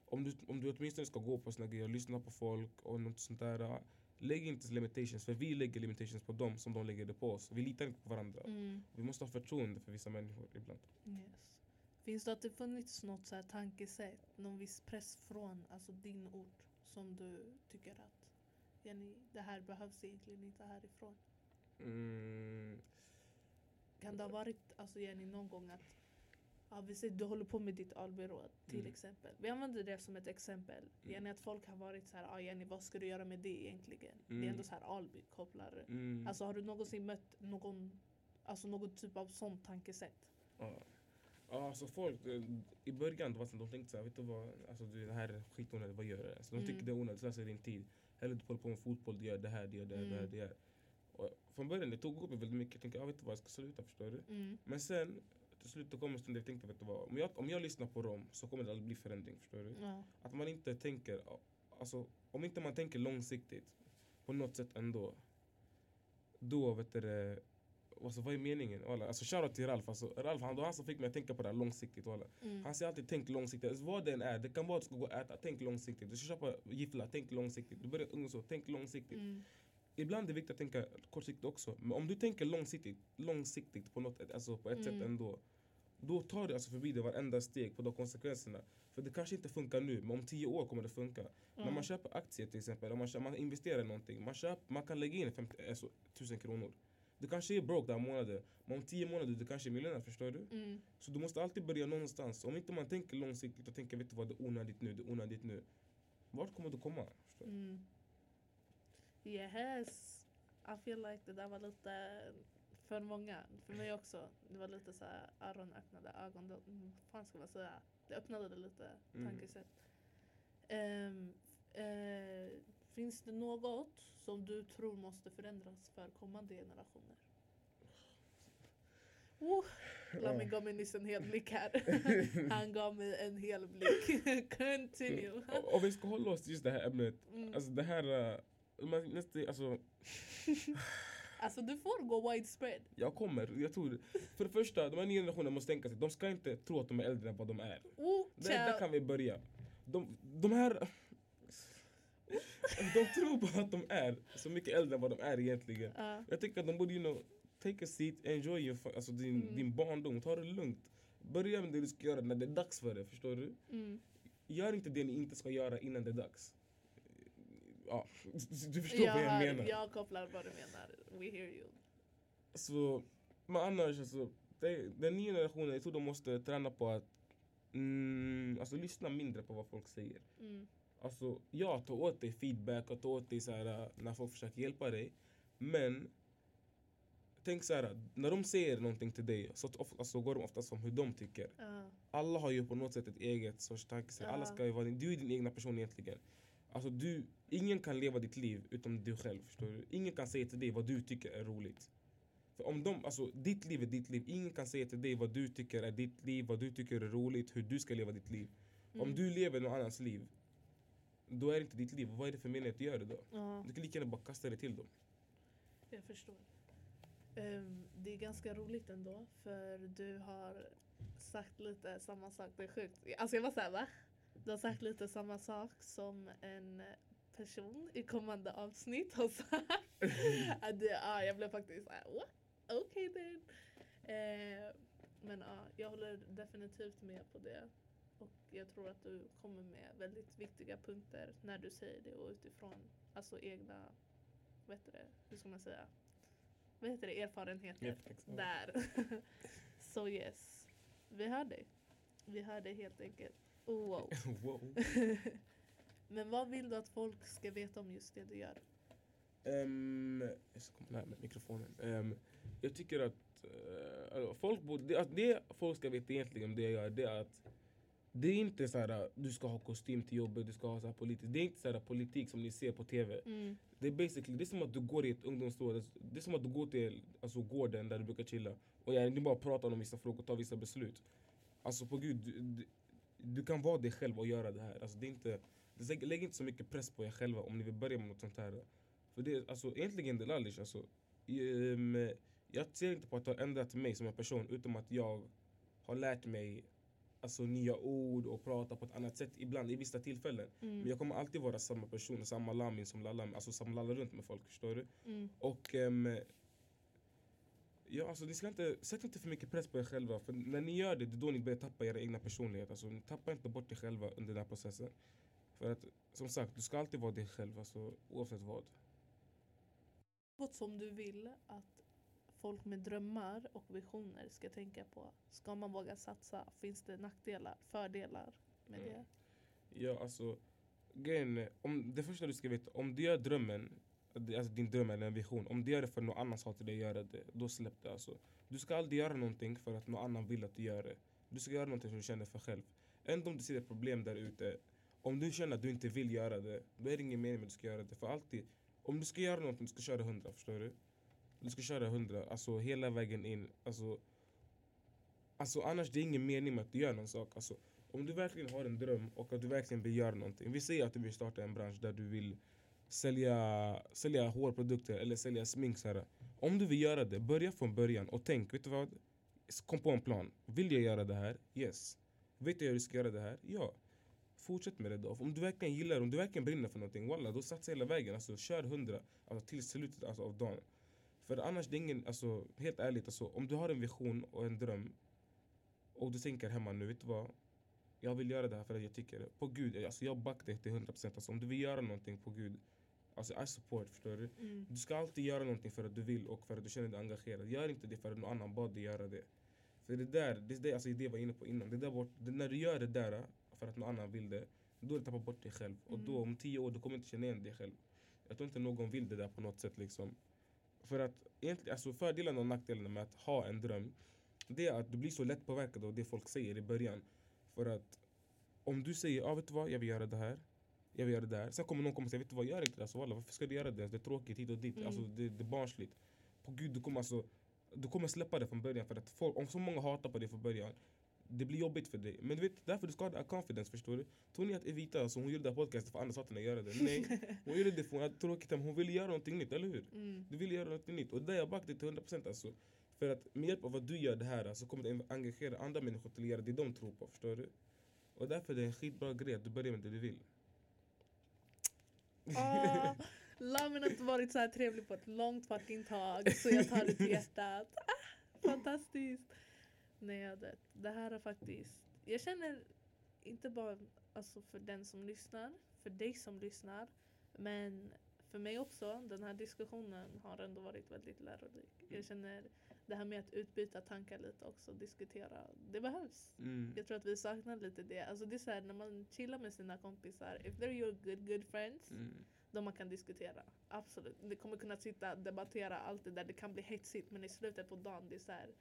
om, du, om du åtminstone ska gå på såna grejer, lyssna på folk och något sånt där. Lägg inte limitations, för vi lägger limitations på dem som de lägger det på oss. Vi litar inte på varandra. Mm. Vi måste ha förtroende för vissa människor ibland. Yes. Finns det att det funnits något så här tankesätt, någon viss press från alltså din ort som du tycker att Jenny, det här behövs egentligen inte härifrån? Mm, Kan det ha varit alltså Jenny någon gång att ja, vi säger, du håller på med ditt albyråd till Mm. exempel. Vi använder det som ett exempel. Mm. Jenny att folk har varit så här, ah, Jenny vad ska du göra med det egentligen? Det är Mm. ändå så här Alby kopplar. mm, Alltså har du någonsin mött någon, alltså någon typ av sånt tankesätt? ja. Ja, alltså folk, eh, i början då de tänkte såhär, vet du vad, alltså, det här är skitonödigt, vad gör du? Så de tycker Mm. det är onödigt, slösar din tid. Hellre du håller på med fotboll, du gör det här, du gör det här, det här, Mm. det här. Och från början det tog upp mig väldigt mycket, jag tänkte, ah, vet du vad, jag ska sluta, förstår du? Mm. Men sen till slut det kom en stund där jag tänkte vet du vad, om jag, om jag lyssnar på dem så kommer det aldrig bli förändring. Förstår du? Ja. Att man inte tänker, alltså om inte man tänker långsiktigt på något sätt ändå. Då vet du alltså, vad är meningen? Alltså shoutout till Ralf, alltså, Ralf han, han som fick mig att tänka på det här långsiktigt. Mm. Han säger alltid tänk långsiktigt, alltså, vad det än är. Det kan vara att du ska gå och äta, tänk långsiktigt. Du ska köpa gifflar, tänk långsiktigt. Du börjar så, tänk långsiktigt. Mm. Ibland är det viktigt att tänka kortsiktigt också. Men om du tänker långsiktigt, långsiktigt på, något, alltså på ett sätt Mm. ändå. Då tar du alltså förbi det varenda steg på de konsekvenserna. För det kanske inte funkar nu, men om tio år kommer det funka. När Ja. man köper aktier till exempel, om man, köper, man investerar i någonting. Man, köper, man kan lägga in 50, alltså, 1000 kronor. Du kanske är broke den månaden, men om tio månader du kanske är miljonär, förstår du? Mm. Så du måste alltid börja någonstans. Om inte man tänker långsiktigt och tänker vet du vad, det är onödigt nu, det är onödigt nu. Vart kommer du komma? Förstår du? Mm. Yes. I feel like det där var lite för många. För mig också. Det var lite så här öronöppnade ögon. Mm, Vad fan ska man säga? Det öppnade det lite Mm. tankesätt. Ehm, eh, finns det något som du tror måste förändras för kommande generationer? Oh, Lami gav mig nyss en hel blick här. Han gav mig en hel blick. Continue. Och, och vi ska hålla oss till just det här ämnet. Mm. Alltså det här... eh, man, nästa, alltså, Alltså du får gå widespread. jag kommer, jag tror... För det första, de här nya generationerna måste tänka sig, de ska inte tro att de är äldre än vad de är. Oh, Där, där kan vi börja. De, de här... De tror bara att de är så mycket äldre än vad de är egentligen. Ja. Jag tycker att de borde you know, take a seat, enjoy your, alltså din, Mm. din barndom, ta det lugnt. Börja med det du ska göra när det är dags för det, förstår du? Mm. Gör inte det ni inte ska göra innan det är dags. Ja, du förstår Jag, vad jag menar. jag kopplar vad du menar. We hear you. Så, men annars, alltså, det, den nya generationen, jag tror de måste träna på att mm, alltså, lyssna mindre på vad folk säger. Mm. Alltså, ja, ta åt dig feedback och ta åt dig så här, äh, när folk försöker hjälpa dig. Men tänk så här, när de säger någonting till dig så of, alltså, går de oftast om hur de tycker. Ja. Alla har ju på något sätt ett eget sorts tankesätt. Alla Ja. ska ju vara, din- du är din egna person egentligen. Alltså du, ingen kan leva ditt liv utom du själv. Förstår du? Ingen kan säga till dig vad du tycker är roligt. För om de, alltså, ditt liv är ditt liv. Ingen kan säga till dig vad du tycker är ditt liv, vad du tycker är roligt, hur du ska leva ditt liv. Om Mm. du lever någon annans liv, då är det inte ditt liv. Vad är det för mening att göra det då? Ja, Du kan lika gärna bara kasta det till dem. jag förstår. Ehm, det är ganska roligt ändå för du har sagt lite samma sak. Det är sjukt. Alltså jag var såhär va? Du har sagt lite samma sak som en person i kommande avsnitt har sagt. Att ja, jag blev faktiskt såhär what? Okej then. Eh, men ja, jag håller definitivt med på det. Och jag tror att du kommer med väldigt viktiga punkter när du säger det och utifrån alltså egna, vad heter det, hur ska man säga, vad heter det, erfarenheter. Exakt. Där. Så yes, vi hör dig. Vi hör dig helt enkelt. Oh, wow. wow. Men vad vill du att folk ska veta om just det du gör? Ehm, jag ska komma närmare mikrofonen. Ehm, jag tycker att eh, alltså, folk borde, det, alltså, det folk ska veta egentligen om det jag gör, det är att det är inte så här du ska ha kostym till jobbet, du ska ha så här politik. Det är inte så här politik som ni ser på TV. Mm. Det är basically, det är som att du går i ett ungdomsråd, det är som att du går till alltså, gården där du brukar chilla och jag, ni bara pratar om vissa frågor och tar vissa beslut. Alltså på gud, du, kan vara dig själv och göra det här. Alltså, det är inte, det, lägg inte så mycket press på er själva om ni vill börja med något sånt här. För det är alltså, egentligen det lallish alltså. Um, jag ser inte på att det har ändrat mig som en person utom att jag har lärt mig alltså, nya ord och prata på ett annat sätt ibland i vissa tillfällen. Mm. Men jag kommer alltid vara samma person, samma lamin som lallar, alltså som lallar runt med folk, förstår du? Mm. Och ehm, ja, alltså, ni ska inte, sätt inte för mycket press på er själva, för när ni gör det, det är då ni börjar tappa era egna personlighet. Alltså, ni tappar inte bort er själva under den här processen. För att, som sagt, du ska alltid vara dig själv, alltså, oavsett vad. Något som du vill att folk med drömmar och visioner ska tänka på? Ska man våga satsa? Finns det nackdelar, fördelar med Mm. det? Ja, alltså, grejen om, det första du ska veta, om du gör drömmen, alltså din dröm eller en vision, om du gör det för någon annan sa till dig att göra det, då släpp det alltså. Du ska aldrig göra någonting för att någon annan vill att du gör det. Du ska göra någonting som du känner för själv. Ändå om du ser ett problem där ute, om du känner att du inte vill göra det, då är det ingen mening med att du ska göra det. För alltid, om du ska göra någonting, du ska köra hundra, förstår du? Du ska köra hundra, alltså hela vägen in. Alltså, alltså annars det är ingen mening med att du gör någon sak. Alltså, om du verkligen har en dröm och att du verkligen vill göra någonting. Vi säger att du vill starta en bransch där du vill sälja, sälja hårprodukter eller sälja smink. Så här. Om du vill göra det, börja från början och tänk, vet du vad? Kom på en plan. Vill jag göra det här? Yes. Vet jag hur jag ska göra det här? Ja. Fortsätt med det då. Om du verkligen gillar om du verkligen brinner för någonting, walla, då satsa hela vägen. Alltså, kör hundra alltså, till slutet alltså, av dagen. För annars, det är ingen, alltså, helt ärligt, alltså, om du har en vision och en dröm och du tänker hemma nu, vet du vad? Jag vill göra det här för att jag tycker det. På gud, alltså, jag backar dig till 100%. Alltså, om du vill göra någonting på gud, alltså I support, förstår du? Mm. Du ska alltid göra någonting för att du vill och för att du känner dig engagerad. Gör inte det för att någon annan bad dig göra det. För det där, det är det, alltså, det jag var inne på innan. Det där bort, det, när du gör det där för att någon annan vill det, då har du tappat bort dig själv. Och då Mm. om tio år, du kommer inte känna igen dig själv. Jag tror inte någon vill det där på något sätt liksom. För att egentligen, alltså fördelen och nackdelen med att ha en dröm, det är att du blir så lätt påverkad av det folk säger i början. För att om du säger, ah, vet du vad, jag vill göra det här. Jag vill göra det här. Sen kommer någon komma och säga, vet du vad, gör inte det. Alltså, walla, varför ska du göra det? Det är tråkigt hit och dit. Mm. Alltså, det, det är barnsligt. På gud, du kommer alltså du kommer släppa det från början för att folk, om så många hatar på dig från början det blir jobbigt för dig. Men du vet, därför du ska ha confidence, förstår du? Tror ni att Evita, alltså, hon gjorde det här podcastet för andra sakerna göra det? Nej, hon gjorde det för hon hade tråkigt men hon ville göra någonting nytt, eller hur? Mm. Du vill göra något nytt och där jag backar dig till 100% alltså. För att med hjälp av att du gör det här så kommer det engagera andra människor till att göra det de tror på, förstår du? Och därför är det en skitbra grej att du börjar med det du vill. Ah, Lamin har inte varit så här trevlig på ett långt fucking tag så jag tar det till hjärtat. Ah, fantastiskt! Nej, jag. Det här är faktiskt... Jag känner inte bara alltså, för den som lyssnar, för dig som lyssnar, men för mig också. Den här diskussionen har ändå varit väldigt lärorik. Jag känner det här med att utbyta tankar lite också, diskutera. Det behövs. Mm. Jag tror att vi saknar lite det. Alltså det är så här, när man chillar med sina kompisar, if they're your good good friends, Mm. då man kan diskutera. Absolut. Ni kommer kunna sitta och debattera allt det där. Det kan bli hetsigt men i slutet på dagen det är så här.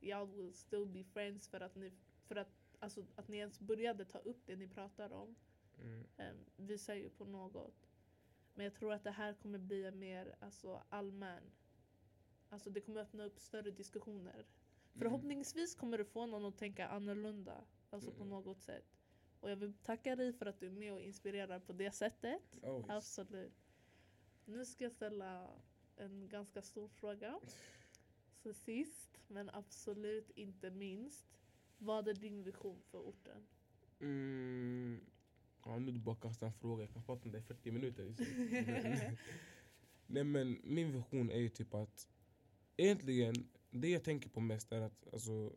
Jag will still be friends för att ni, för att, alltså, att ni ens började ta upp det ni pratar om. Mm. Um, visar ju på något. Men jag tror att det här kommer bli en mer alltså, allmän. Alltså det kommer öppna upp större diskussioner. Förhoppningsvis kommer du få någon att tänka annorlunda. Alltså på Mm. något sätt. Och jag vill tacka dig för att du är med och inspirerar på det sättet. Always. Absolut. Nu ska jag ställa en ganska stor fråga. Så sist, men absolut inte minst. Vad är din vision för orten? Mm. Ja, nu du bara kastar en fråga, jag kan prata om det i 40 minuter. Nej men min vision är ju typ att egentligen det jag tänker på mest är att alltså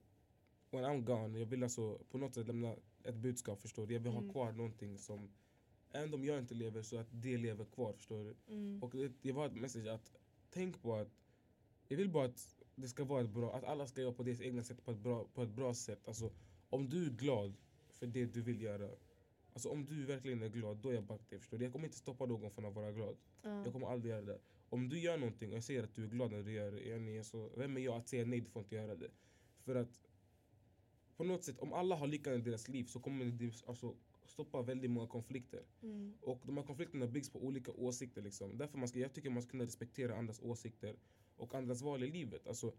when I'm gone, jag vill alltså på något sätt lämna, ett budskap förstår du. Jag vill ha Mm. kvar någonting som, även om jag inte lever så att det lever kvar förstår du. Mm. Och det, det var ett message att tänk på att jag vill bara att det ska vara ett bra, att alla ska göra på det egna sätt på ett bra, på ett bra sätt. Alltså, om du är glad för det du vill göra, alltså om du verkligen är glad, då är jag back dig. Förstår du? Jag kommer inte stoppa någon från att vara glad. Ja. Jag kommer aldrig göra det. Om du gör någonting och jag ser att du är glad när du gör det, yani, så vem är jag att säga nej, du får inte göra det. För att på något sätt, om alla har lyckan i deras liv så kommer det alltså, stoppa väldigt många konflikter. Mm. Och de här konflikterna byggs på olika åsikter. Liksom. Därför man ska, jag tycker man ska kunna respektera andras åsikter och andras val i livet. Alltså,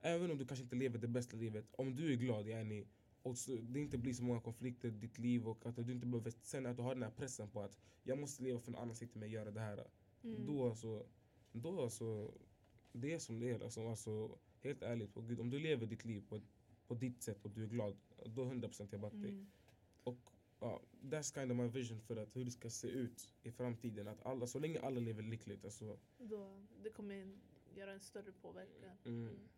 även om du kanske inte lever det bästa livet, om du är glad yani, och det inte blir så många konflikter i ditt liv och att du inte behöver känna att du har den här pressen på att jag måste leva för någon annan sitter mig och göra det här. Mm. Då alltså, då alltså, det är som det är. Alltså, alltså, helt ärligt, på Gud, om du lever ditt liv på, på ditt sätt och du är glad, då 100% jag back dig. Mm. Och ja, that's kind of my vision för att hur det ska se ut i framtiden. Att alla, så länge alla lever lyckligt. Alltså, Då, det kommer göra en större påverkan. mm, Mm.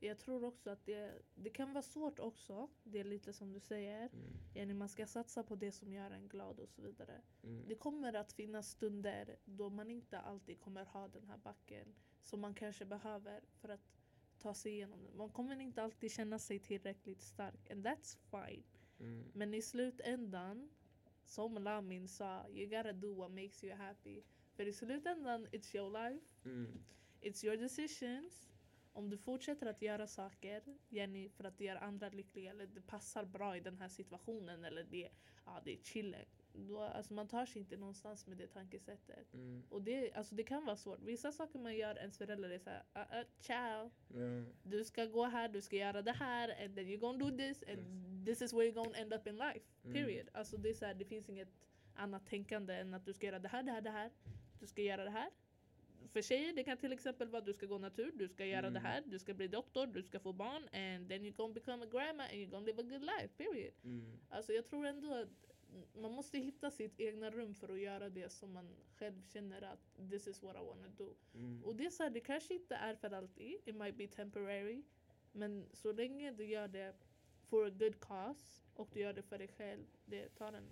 Jag tror också att det, det kan vara svårt också. Det är lite som du säger. mm, man ska satsa på det som gör en glad och så vidare. mm, Det kommer att finnas stunder då man inte alltid kommer ha den här backen som man kanske behöver för att ta sig igenom det. Man kommer inte alltid känna sig tillräckligt stark and that's fine. mm, Men i slutändan, som Lamin sa, you gotta do what makes you happy. För i slutändan, it's your life, mm, it's your decisions. Om du fortsätter att göra saker Jenny, för att det gör andra lyckliga eller det passar bra i den här situationen eller det, ja, det är chillen. Då, alltså man tar sig inte någonstans med det tankesättet. mm, Och det, alltså det kan vara svårt. Vissa saker man gör, ens föräldrar är såhär, uh, uh, ciao. ja, Du ska gå här, du ska göra det här and then you're gonna do this and this is where you're gonna end up in life. Mm. Period. Alltså det är så här, det finns inget annat tänkande än att du ska göra det här, det här, det här. Du ska göra det här. För tjejer det kan till exempel vara du ska gå natur, du ska göra det Mm. här, du ska bli doktor, du ska få barn and then you're gonna become a grandma and you're gonna live a good life. Period. mm, Alltså jag tror ändå att man måste hitta sitt egna rum för att göra det som man själv känner att this is what I wanna do. mm, Och det är så här, det kanske inte är för alltid, it might be temporary. Men så länge du gör det for a good cause och du gör det för dig själv, det tar en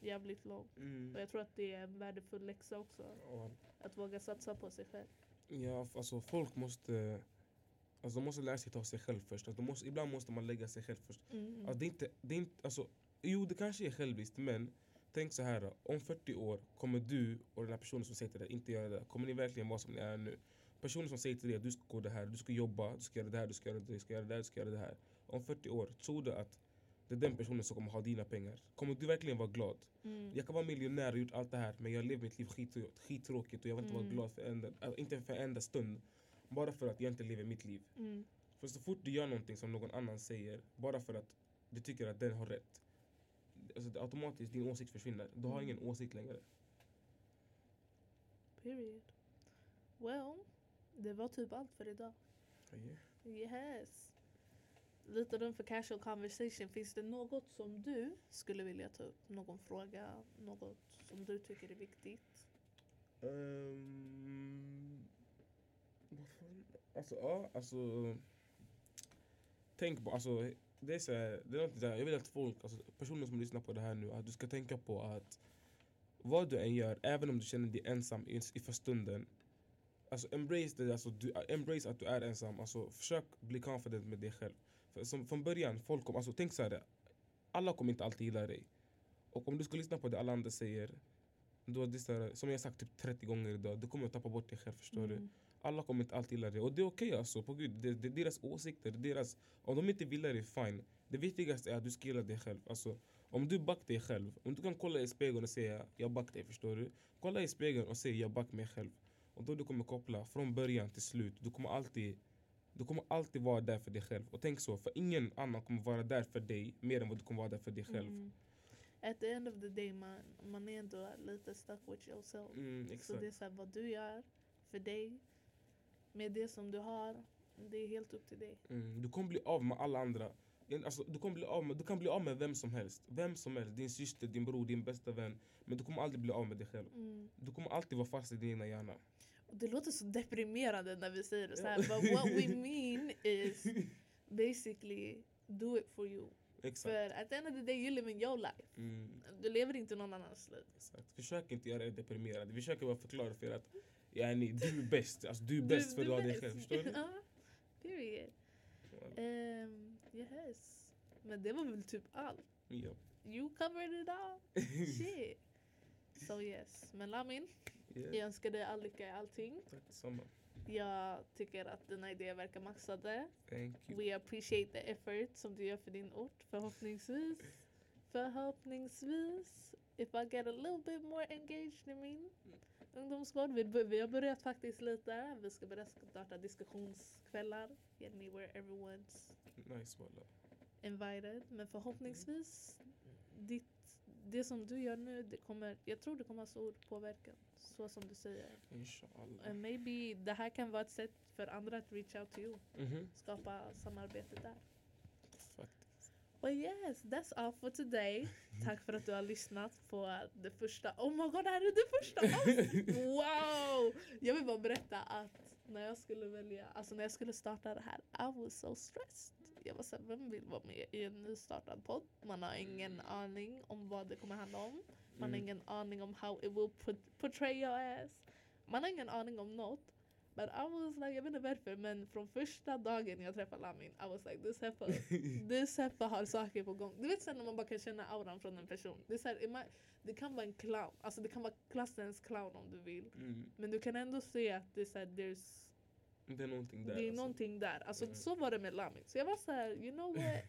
jävligt långt. mm. Och jag tror att det är en värdefull läxa också, Ja, att våga satsa på sig själv. Ja, alltså folk måste Alltså de måste lära sig ta sig själv först. Alltså, måste, ibland måste man lägga sig själv först. Mm. Alltså, det är inte, det är inte, alltså, jo, det kanske är själviskt, men tänk så här. Om 40 år kommer du och den här personen som säger till dig inte göra det. Kommer ni verkligen vara som ni är nu? Personen som säger till dig att du ska gå det här, du ska jobba, du ska göra det här, du ska göra det, du ska göra det här, du ska göra det här. Om 40 år, tror du att det är den personen som kommer ha dina pengar? Kommer du verkligen vara glad? Mm. Jag kan vara miljonär och gjort allt det här men jag lever mitt liv skit, skittråkigt och jag vill inte vara Mm. glad för en, äh, inte för en enda stund. Bara för att jag inte lever mitt liv. Mm. För så fort du gör någonting som någon annan säger, bara för att du tycker att den har rätt. Alltså automatiskt din åsikt försvinner. Du har Mm. ingen åsikt längre. Period. Well, det var typ allt för idag. Yes. Lite rum för casual conversation. Finns det något som du skulle vilja ta upp? Någon fråga? Något som du tycker är viktigt? Um, vad fan? Alltså ja, alltså. Tänk på, alltså det är så här, det är något där, jag vill att folk, alltså personer som lyssnar på det här nu, att du ska tänka på att vad du än gör, även om du känner dig ensam i, i för stunden, alltså embrace det, alltså du, embrace att du är ensam, alltså försök bli confident med dig själv. För som, från början, folk kommer, alltså tänk så här, alla kommer inte alltid gilla dig. Och om du ska lyssna på det alla andra säger, då det så som jag sagt typ 30 gånger idag, du kommer att tappa bort dig själv förstår du. Mm. Alla kommer inte alltid gilla det och det är okej alltså, på gud, det, det är deras åsikter, deras, om de inte gillar det, fine. Det viktigaste är att du ska gilla dig själv. Alltså, om du back dig själv, om du kan kolla i spegeln och säga jag back dig, förstår du? Kolla i spegeln och säg jag back mig själv. Och då du kommer koppla från början till slut. Du kommer alltid du kommer alltid vara där för dig själv. Och tänk så, för ingen annan kommer vara där för dig mer än vad du kommer vara där för dig själv. Mm. At the end of the day man, man är ändå lite stuck with yourself. Mm, Så det är så här, vad du gör för dig med det som du har, det är helt upp till dig. Mm, du kommer bli av med alla andra. Alltså, du, kommer bli av med, du kan bli av med vem som helst. Vem som helst. Din syster, din bror, din bästa vän. Men du kommer aldrig bli av med dig själv. Mm. Du kommer alltid vara fast i din egna hjärna. Det låter så deprimerande när vi säger det så här, but what we mean is basically do it for you. Exakt. För at the end of the day you living your life. Mm, Du lever inte någon annans liv. exakt. Försök inte göra er deprimerad. Vi försöker bara förklara för er att yani, du är bäst. Alltså, du är bäst för du har dig själv. Förstår du? Ja, period. Um, yes. Men det var väl typ allt. Ja. You covered it all. Shit. So yes. Men Lamin, jag yeah. önskar dig all lycka i allting. Tack detsamma. Jag tycker att dina idéer verkar maxade. Thank you. We appreciate the effort som du gör för din ort. Förhoppningsvis. Förhoppningsvis. If I get a little bit more engaged i min ungdomsgård. Vi, vi har börjat faktiskt lite. Vi ska börja starta diskussionskvällar. Get me where everyone's Nice walla. invited. Men förhoppningsvis, ditt, det som du gör nu, det kommer, jag tror det kommer ha stor påverkan. Så som du säger. Inshallah. And maybe det här kan vara ett sätt för andra att reach out to you. Mhm. Skapa samarbete där. Faktiskt. But yes, that's all for today. Tack för att du har lyssnat på det första. Oh my god, det här är det första avsnittet! Wow! Jag vill bara berätta att när jag skulle välja, alltså när jag skulle starta det här, I was so stressed. Jag var såhär, vem vill vara med i en nystartad podd? Man har ingen aning om vad det kommer handla om. Man har Mm. ingen aning om how it will portray your ass. Man har ingen aning om något. But I was like, jag vet inte varför, men från första dagen jag träffade Lamin, I was like this heifer, this heifer har saker på gång. Du vet sen när man bara kan känna auran från en person. Det, är här, det kan vara en clown, alltså det kan vara klassens clown om du vill. Mm. Men du kan ändå se att det är, så här, there's, Det är någonting där. det är alltså. någonting där. Alltså Mm. så var det med Lamin. Så jag var så här, you know what?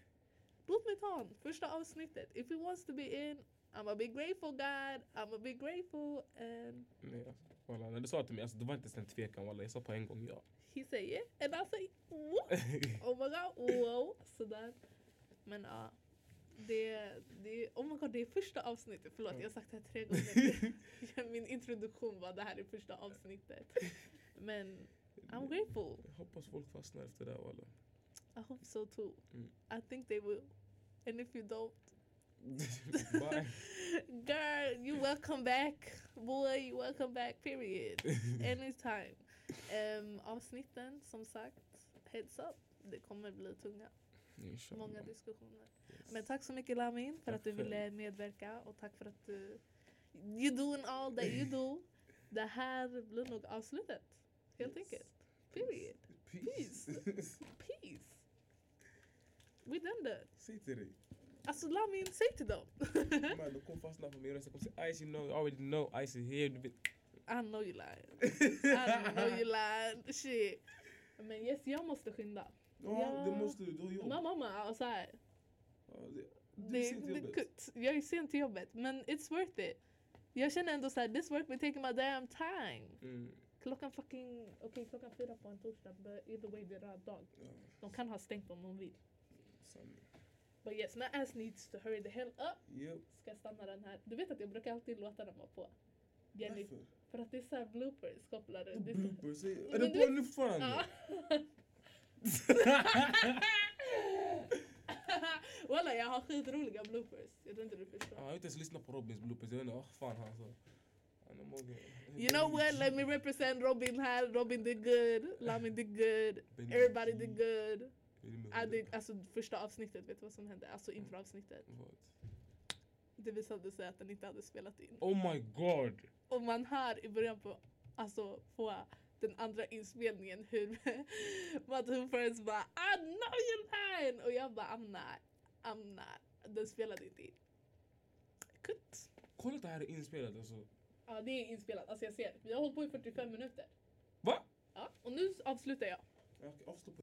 Låt mig ta honom, första avsnittet. If he wants to be in, I'm a be grateful God, I'm a be grateful and Nej, alltså, walla, när du sa till mig, alltså, det var inte ens en tvekan walla. Jag sa på en gång ja. he say yeah and I say what? Oh my god, wow. Sådär. Men ja. det, det, oh my god, det är första avsnittet. Förlåt, jag har sagt det här tre gånger. Min introduktion var det här är första avsnittet. Men I'm grateful. Jag hoppas folk fastnar efter det här walla. I hope so too. Mm. I think they will. And if you don't, Bye. girl, you welcome back. Boy, you welcome back, period. Anytime. Um, avsnitten, som sagt, heads up. Det kommer bli tunga. Inshallah. Många diskussioner. Yes. Men tack så mycket Lamin för Tack att du själv. ville medverka och tack för att du you doing all that you do. Det här blir nog avslutet. Helt Yes. enkelt. Period. Peace. Peace. We done that. Säg till dig. Alltså Lamin, säg till dem. Man, de kommer fastna på min röst. Jag kommer säga Icy no, I already know. Icy here. Du vet. I know you lying. I know you lying. Shit. Men yes, jag måste skynda. Ja, Ja. det måste du. Du har jobb. Mamma, mamma, så här. Ja, det, du Det, ser till jobbet. jag är sen till jobbet, men it's worth it. Jag känner ändå såhär, this work will take my damn time. Mm. Klockan fucking, okej klockan fyra på en torsdag, but either way det är röd dag. Ja, De kan ha stängt om de vill. sanning. But yes, my ass needs to hurry the hell up. Yep. Ska stanna den här? Du vet att jag brukar alltid låta den vara på. Jenny, Varför? för att det är såhär bloopers kopplade. Det är Bloopers. Är Men det på nu fortfarande? Ja. Walla jag har skitroliga bloopers. Jag tror inte du förstår. Ja, jag har inte ens lyssnat på Robins bloopers. Jag vet inte vad fan han sa. You know what? Let me represent Robin här. Robin did good. Lamin did good. Everybody did good. I did, alltså första avsnittet, vet du vad som hände? Alltså introavsnittet. Det visade sig att den inte hade spelat in. Oh my god! Och man hör i början på, alltså på den andra inspelningen hur Matt Hoofers bara I know you're lying! Och jag bara I'm not, I'm not. Den spelade inte in. Kutt. Kolla att det här är inspelat alltså. Ja det är inspelat, alltså jag ser. Vi har hållit på i 45 minuter. Va? Ja, och nu avslutar jag. Ja, okej, avstå på